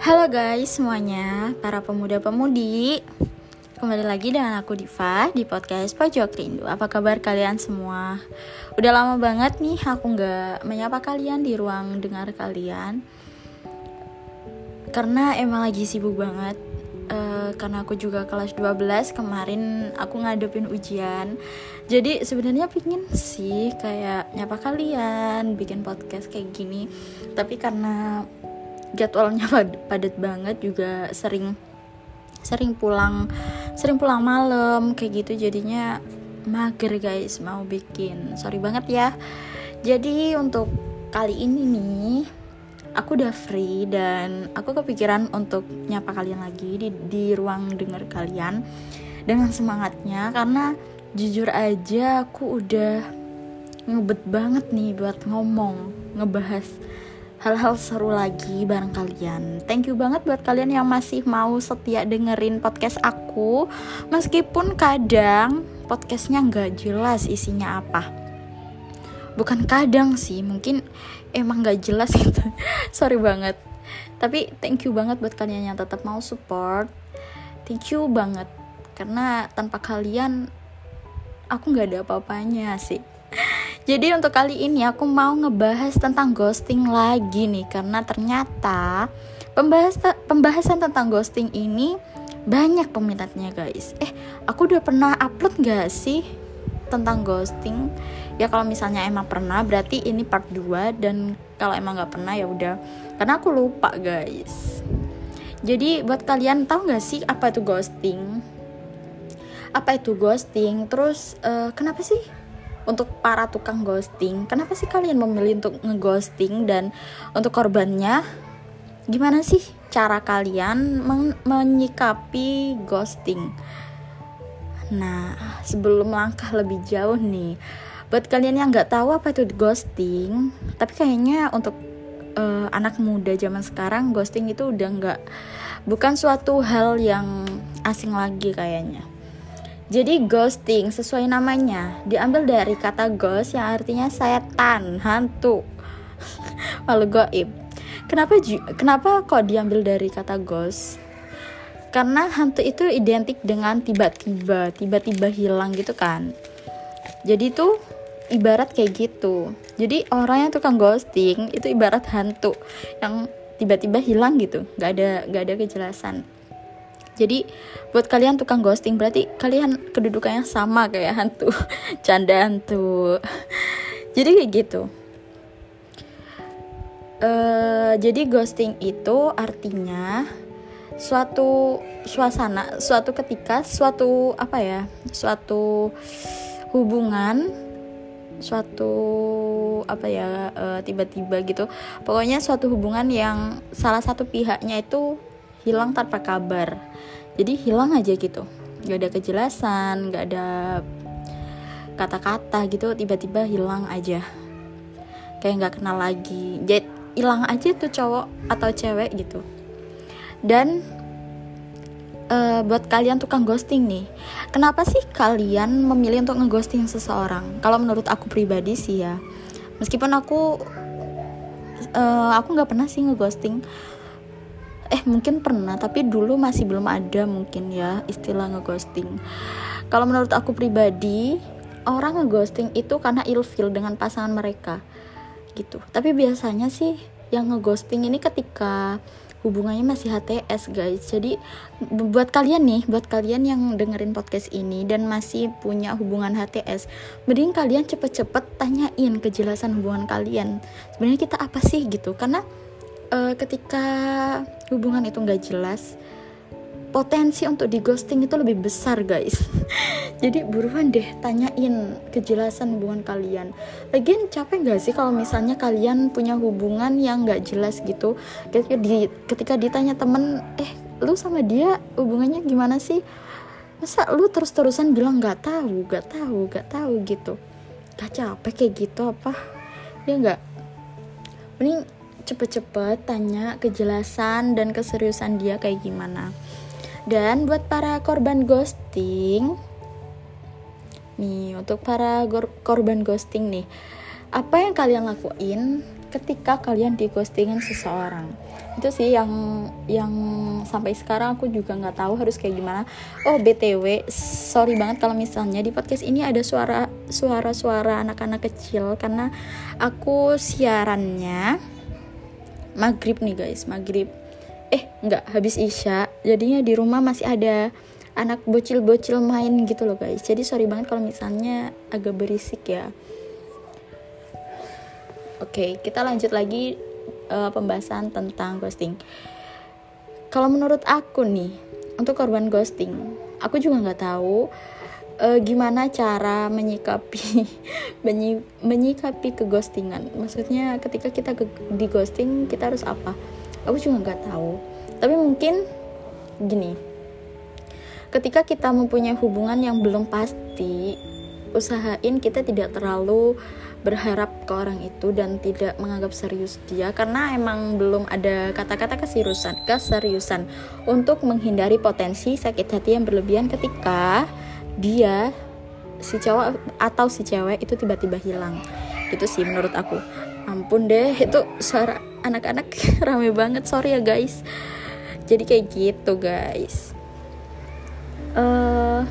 Halo guys semuanya, para pemuda-pemudi. Kembali lagi dengan aku Diva di podcast Pojok Rindu. Apa kabar kalian semua? Udah lama banget nih aku gak menyapa kalian di ruang dengar kalian. Karena emang lagi sibuk banget. Uh, Karena aku juga kelas 12 kemarin aku ngadepin ujian. Jadi sebenarnya pingin sih kayak nyapa kalian Bikin podcast kayak gini. Tapi karena jadwalnya padat banget juga sering sering pulang sering pulang malam kayak gitu jadinya mager guys mau bikin. Sorry banget ya. Jadi untuk kali ini nih aku udah free dan aku kepikiran untuk nyapa kalian lagi di, di ruang denger kalian dengan semangatnya. Karena jujur aja aku udah ngebet banget nih buat ngomong ngebahas hal-hal seru lagi bareng kalian. Thank you banget buat kalian yang masih mau setia dengerin podcast aku, meskipun kadang podcastnya nggak jelas isinya apa. Bukan kadang sih, mungkin emang nggak jelas gitu. Sorry banget. Tapi thank you banget buat kalian yang tetap mau support. Thank you banget karena tanpa kalian aku nggak ada apa-apanya sih. Jadi untuk kali ini aku mau ngebahas tentang ghosting lagi nih karena ternyata pembahas pembahasan tentang ghosting ini banyak peminatnya guys. Eh, aku udah pernah upload gak sih tentang ghosting? Ya kalau misalnya emang pernah berarti ini part 2 dan kalau emang gak pernah ya udah karena aku lupa guys. Jadi buat kalian tahu gak sih apa itu ghosting? Apa itu ghosting? Terus uh, kenapa sih untuk para tukang ghosting kenapa sih kalian memilih untuk ngeghosting dan untuk korbannya? Gimana sih cara kalian men menyikapi ghosting? Nah sebelum langkah lebih jauh nih buat kalian yang nggak tahu apa itu ghosting tapi kayaknya untuk uh, anak muda zaman sekarang ghosting itu udah nggak bukan suatu hal yang asing lagi kayaknya jadi ghosting sesuai namanya diambil dari kata ghost yang artinya setan, hantu, malu goib. Kenapa kenapa kok diambil dari kata ghost? Karena hantu itu identik dengan tiba-tiba, tiba-tiba hilang gitu kan. Jadi itu ibarat kayak gitu. Jadi orang yang tukang ghosting itu ibarat hantu yang tiba-tiba hilang gitu, nggak ada nggak ada kejelasan jadi buat kalian tukang ghosting berarti kalian kedudukannya sama kayak hantu canda hantu. Jadi kayak gitu. Uh, jadi ghosting itu artinya suatu suasana suatu ketika suatu apa ya suatu hubungan suatu apa ya uh, tiba-tiba gitu. Pokoknya suatu hubungan yang salah satu pihaknya itu hilang tanpa kabar. Jadi hilang aja gitu. Gak ada kejelasan gak ada kata-kata gitu tiba-tiba hilang aja. Kayak nggak kenal lagi. Jadi hilang aja tuh cowok atau cewek gitu. Dan uh, buat kalian tukang ghosting nih kenapa sih kalian memilih untuk ngeghosting seseorang? Kalau menurut aku pribadi sih ya. Meskipun aku uh, aku nggak pernah sih ngeghosting eh mungkin pernah tapi dulu masih belum ada mungkin ya istilah ngeghosting. Kalau menurut aku pribadi orang ngeghosting itu karena ilfil dengan pasangan mereka gitu. Tapi biasanya sih yang ngeghosting ini ketika hubungannya masih HTS guys. Jadi buat kalian nih buat kalian yang dengerin podcast ini dan masih punya hubungan HTS mending kalian cepet-cepet tanyain kejelasan hubungan kalian. Sebenarnya kita apa sih gitu? Karena uh, ketika hubungan itu nggak jelas potensi untuk di ghosting itu lebih besar guys. Jadi buruan deh tanyain kejelasan hubungan kalian. Lagian capek gak sih kalau misalnya kalian punya hubungan yang nggak jelas gitu? Ketika, di, ketika ditanya temen eh lu sama dia hubungannya gimana sih? Masa lu terus-terusan bilang nggak tahu nggak tahu nggak tahu gitu? Gak capek kayak gitu apa? Ya nggak? Mending cepet-cepet tanya kejelasan dan keseriusan dia kayak gimana. Dan buat para korban ghosting nih untuk para korban ghosting nih apa yang kalian lakuin ketika kalian di ghostingin seseorang? Itu sih yang yang sampai sekarang aku juga nggak tahu harus kayak gimana. Oh btw sorry banget kalau misalnya di podcast ini ada suara suara suara anak-anak kecil karena aku siarannya maghrib nih guys maghrib. Eh nggak habis isya. Jadinya di rumah masih ada anak bocil-bocil main gitu loh guys. Jadi sorry banget kalau misalnya agak berisik ya. Oke kita lanjut lagi uh, pembahasan tentang ghosting. Kalau menurut aku nih, untuk korban ghosting, aku juga nggak tahu uh, gimana cara menyikapi menyi, menyikapi keghostingan. Maksudnya ketika kita ke, di ghosting kita harus apa? Aku juga nggak tahu. Tapi mungkin gini, ketika kita mempunyai hubungan yang belum pasti, usahain kita tidak terlalu berharap ke orang itu dan tidak menganggap serius dia karena emang belum ada kata-kata keseriusan keseriusan untuk menghindari potensi sakit hati yang berlebihan ketika dia si cowok atau si cewek itu tiba-tiba hilang. Itu sih menurut aku. Ampun deh itu suara anak-anak rame banget sorry ya guys. Jadi kayak gitu guys. Uh,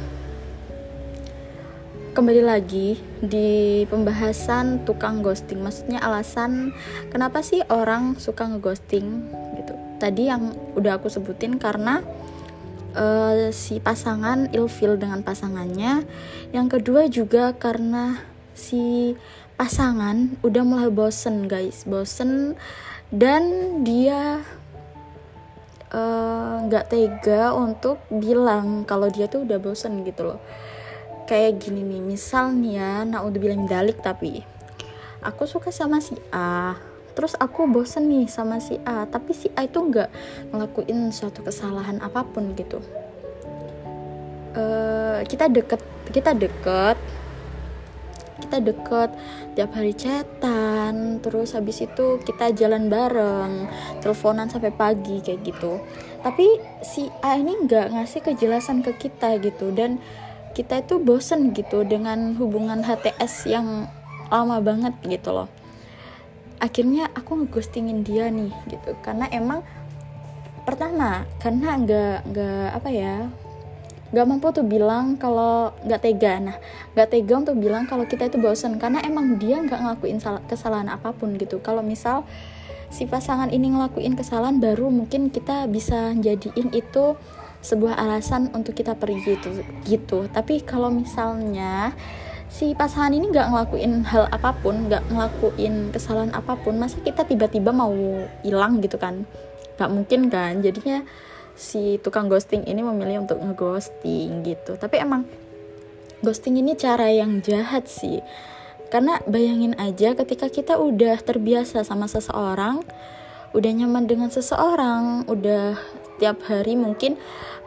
kembali lagi di pembahasan tukang ghosting. Maksudnya alasan kenapa sih orang suka ngeghosting gitu. Tadi yang udah aku sebutin karena uh, si pasangan ilfil dengan pasangannya. Yang kedua juga karena si pasangan udah mulai bosen guys bosen. Dan dia eh, nggak uh, tega untuk bilang kalau dia tuh udah bosen gitu loh. Kayak gini nih misal nih ya bilang dalik tapi aku suka sama si A terus aku bosen nih sama si A tapi si A itu nggak ngelakuin suatu kesalahan apa pun gitu. Uh, kita deket kita deket kita deket tiap hari chatan terus habis itu kita jalan bareng teleponan sampai pagi kayak gitu. Tapi si A ini nggak ngasih kejelasan ke kita gitu dan kita itu bosen gitu dengan hubungan HTS yang lama banget gitu loh akhirnya aku ngeghostingin dia nih gitu. Karena emang pertama karena nggak nggak apa ya nggak mampu tuh bilang kalau nggak tega. Nah nggak tega untuk bilang kalau kita itu bosen karena emang dia nggak ngelakuin kesalahan apa pun gitu. Kalau misal si pasangan ini ngelakuin kesalahan baru mungkin kita bisa jadiin itu sebuah alasan untuk kita pergi gitu. Gitu. Tapi kalau misalnya si pasangan ini nggak ngelakuin hal apa pun nggak ngelakuin kesalahan apa pun masa kita tiba-tiba mau hilang gitu kan? Nggak mungkin kan? Jadinya si tukang ghosting ini memilih untuk ngeghosting gitu. Tapi emang ghosting ini cara yang jahat sih. Karena bayangin aja ketika kita udah terbiasa sama seseorang udah nyaman dengan seseorang udah tiap hari mungkin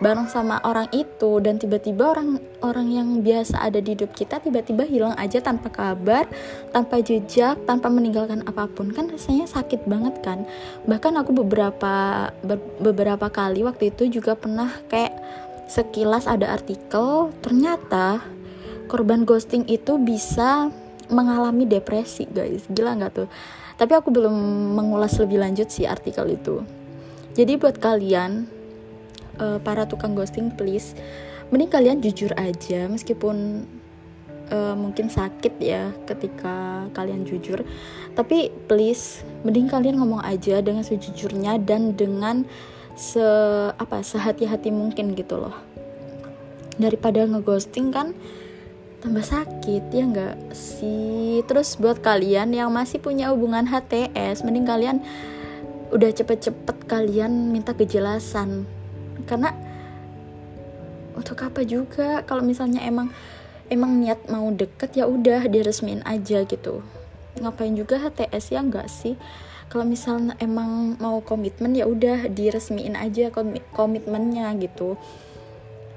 bareng sama orang itu dan tiba-tiba orang orang yang biasa ada di hidup kita tiba-tiba hilang aja tanpa kabar, tanpa jejak, tanpa meninggalkan apa pun. Kan rasanya sakit banget kan. Bahkan aku beberapa ber, beberapa kali waktu itu juga pernah kayak sekilas ada artikel ternyata korban ghosting itu bisa mengalami depresi guys. Gila nggak tuh? Tapi aku belum mengulas lebih lanjut sih artikel itu jadi buat kalian uh, para tukang ghosting please mending kalian jujur aja meskipun uh, mungkin sakit ya ketika kalian jujur. Tapi please mending kalian ngomong aja dengan sejujurnya dan dengan se apa sehati-hati mungkin gitu loh. Daripada ngeghosting kan tambah sakit ya enggak sih? Terus buat kalian yang masih punya hubungan HTS mending kalian udah cepet-cepet kalian minta kejelasan. Karena untuk apa juga? Kalau misalnya emang emang niat mau deket ya udah diresmin aja gitu. Ngapain juga HTS ya enggak sih? Kalau misalnya emang mau komitmen ya udah diresmiin aja komitmennya gitu.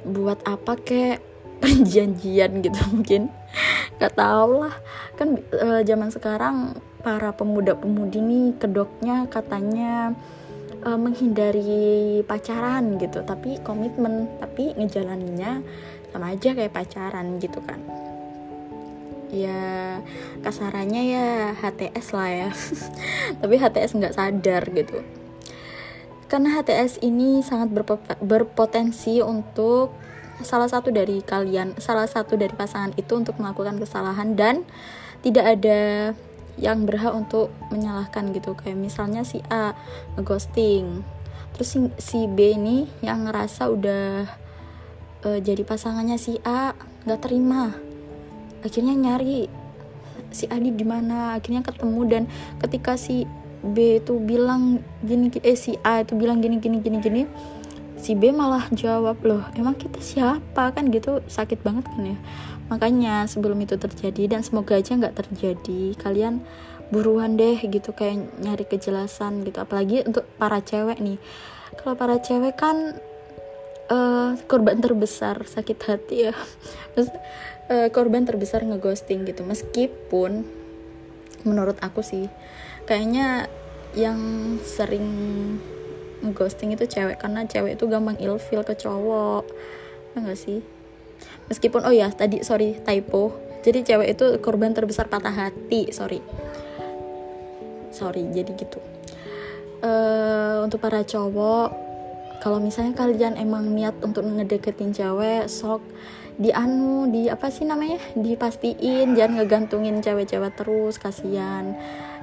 Buat apa kek? Perjanjian gitu mungkin. Nggak tau lah. Kan e, zaman sekarang para pemuda-pemudi nih kedoknya katanya uh, menghindari pacaran gitu tapi komitmen tapi ngejalaninnya sama aja kayak pacaran gitu kan. Ya kasarannya ya HTS lah ya. Tapi HTS nggak sadar gitu. Karena HTS ini sangat berpotensi untuk salah satu dari kalian salah satu dari pasangan itu untuk melakukan kesalahan dan tidak ada yang berhak untuk menyalahkan gitu. Kayak misalnya si A ngeghosting terus si, si B ini yang ngerasa udah uh, jadi pasangannya si A nggak terima akhirnya nyari si Adi di mana akhirnya ketemu dan ketika si B itu bilang gini eh si A itu bilang gini gini gini gini si B malah jawab loh emang kita siapa? Kan gitu sakit banget kan ya makanya sebelum itu terjadi dan semoga aja nggak terjadi kalian buruan deh gitu kayak nyari kejelasan gitu. Apalagi untuk para cewek nih. Kalau para cewek kan uh, korban terbesar sakit hati ya. Terus uh, korban terbesar ngeghosting gitu. Meskipun menurut aku sih kayaknya yang sering ghosting itu cewek. Karena cewek itu gampang ilfil ke cowok. Enggak sih meskipun oh ya tadi sorry typo. Jadi cewek itu korban terbesar patah hati sorry. Sorry jadi gitu. Uh, untuk para cowok kalau misalnya kalian emang niat untuk ngedeketin cewek sok di anu di apa sih namanya? Dipastiin jangan ngegantungin cewek-cewek terus kasihan.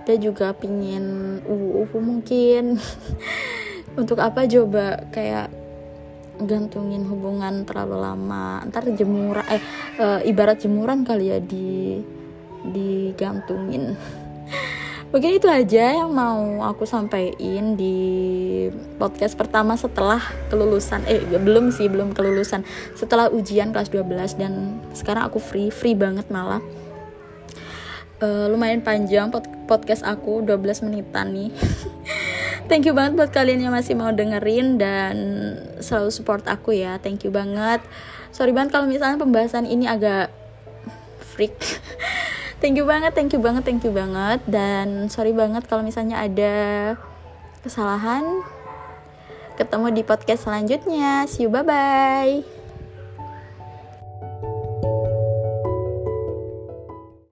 Dia juga pingin uh, uh mungkin. Untuk apa coba? Kayak gantungin hubungan terlalu lama. Ntar jemuran eh e, ibarat jemuran kali ya di digantungin. Mungkin itu aja yang mau aku sampaikan di podcast pertama setelah kelulusan. Eh belum sih belum kelulusan. Setelah ujian kelas 12 dan sekarang aku free free banget malah. Uh, lumayan panjang podcast aku 12 menitan nih thank you banget buat kalian yang masih mau dengerin dan selalu support aku ya. Thank you banget. Sorry banget kalau misalnya pembahasan ini agak freak. Thank you banget thank you banget thank you banget. Dan sorry banget kalau misalnya ada kesalahan. Ketemu di podcast selanjutnya. See you bye bye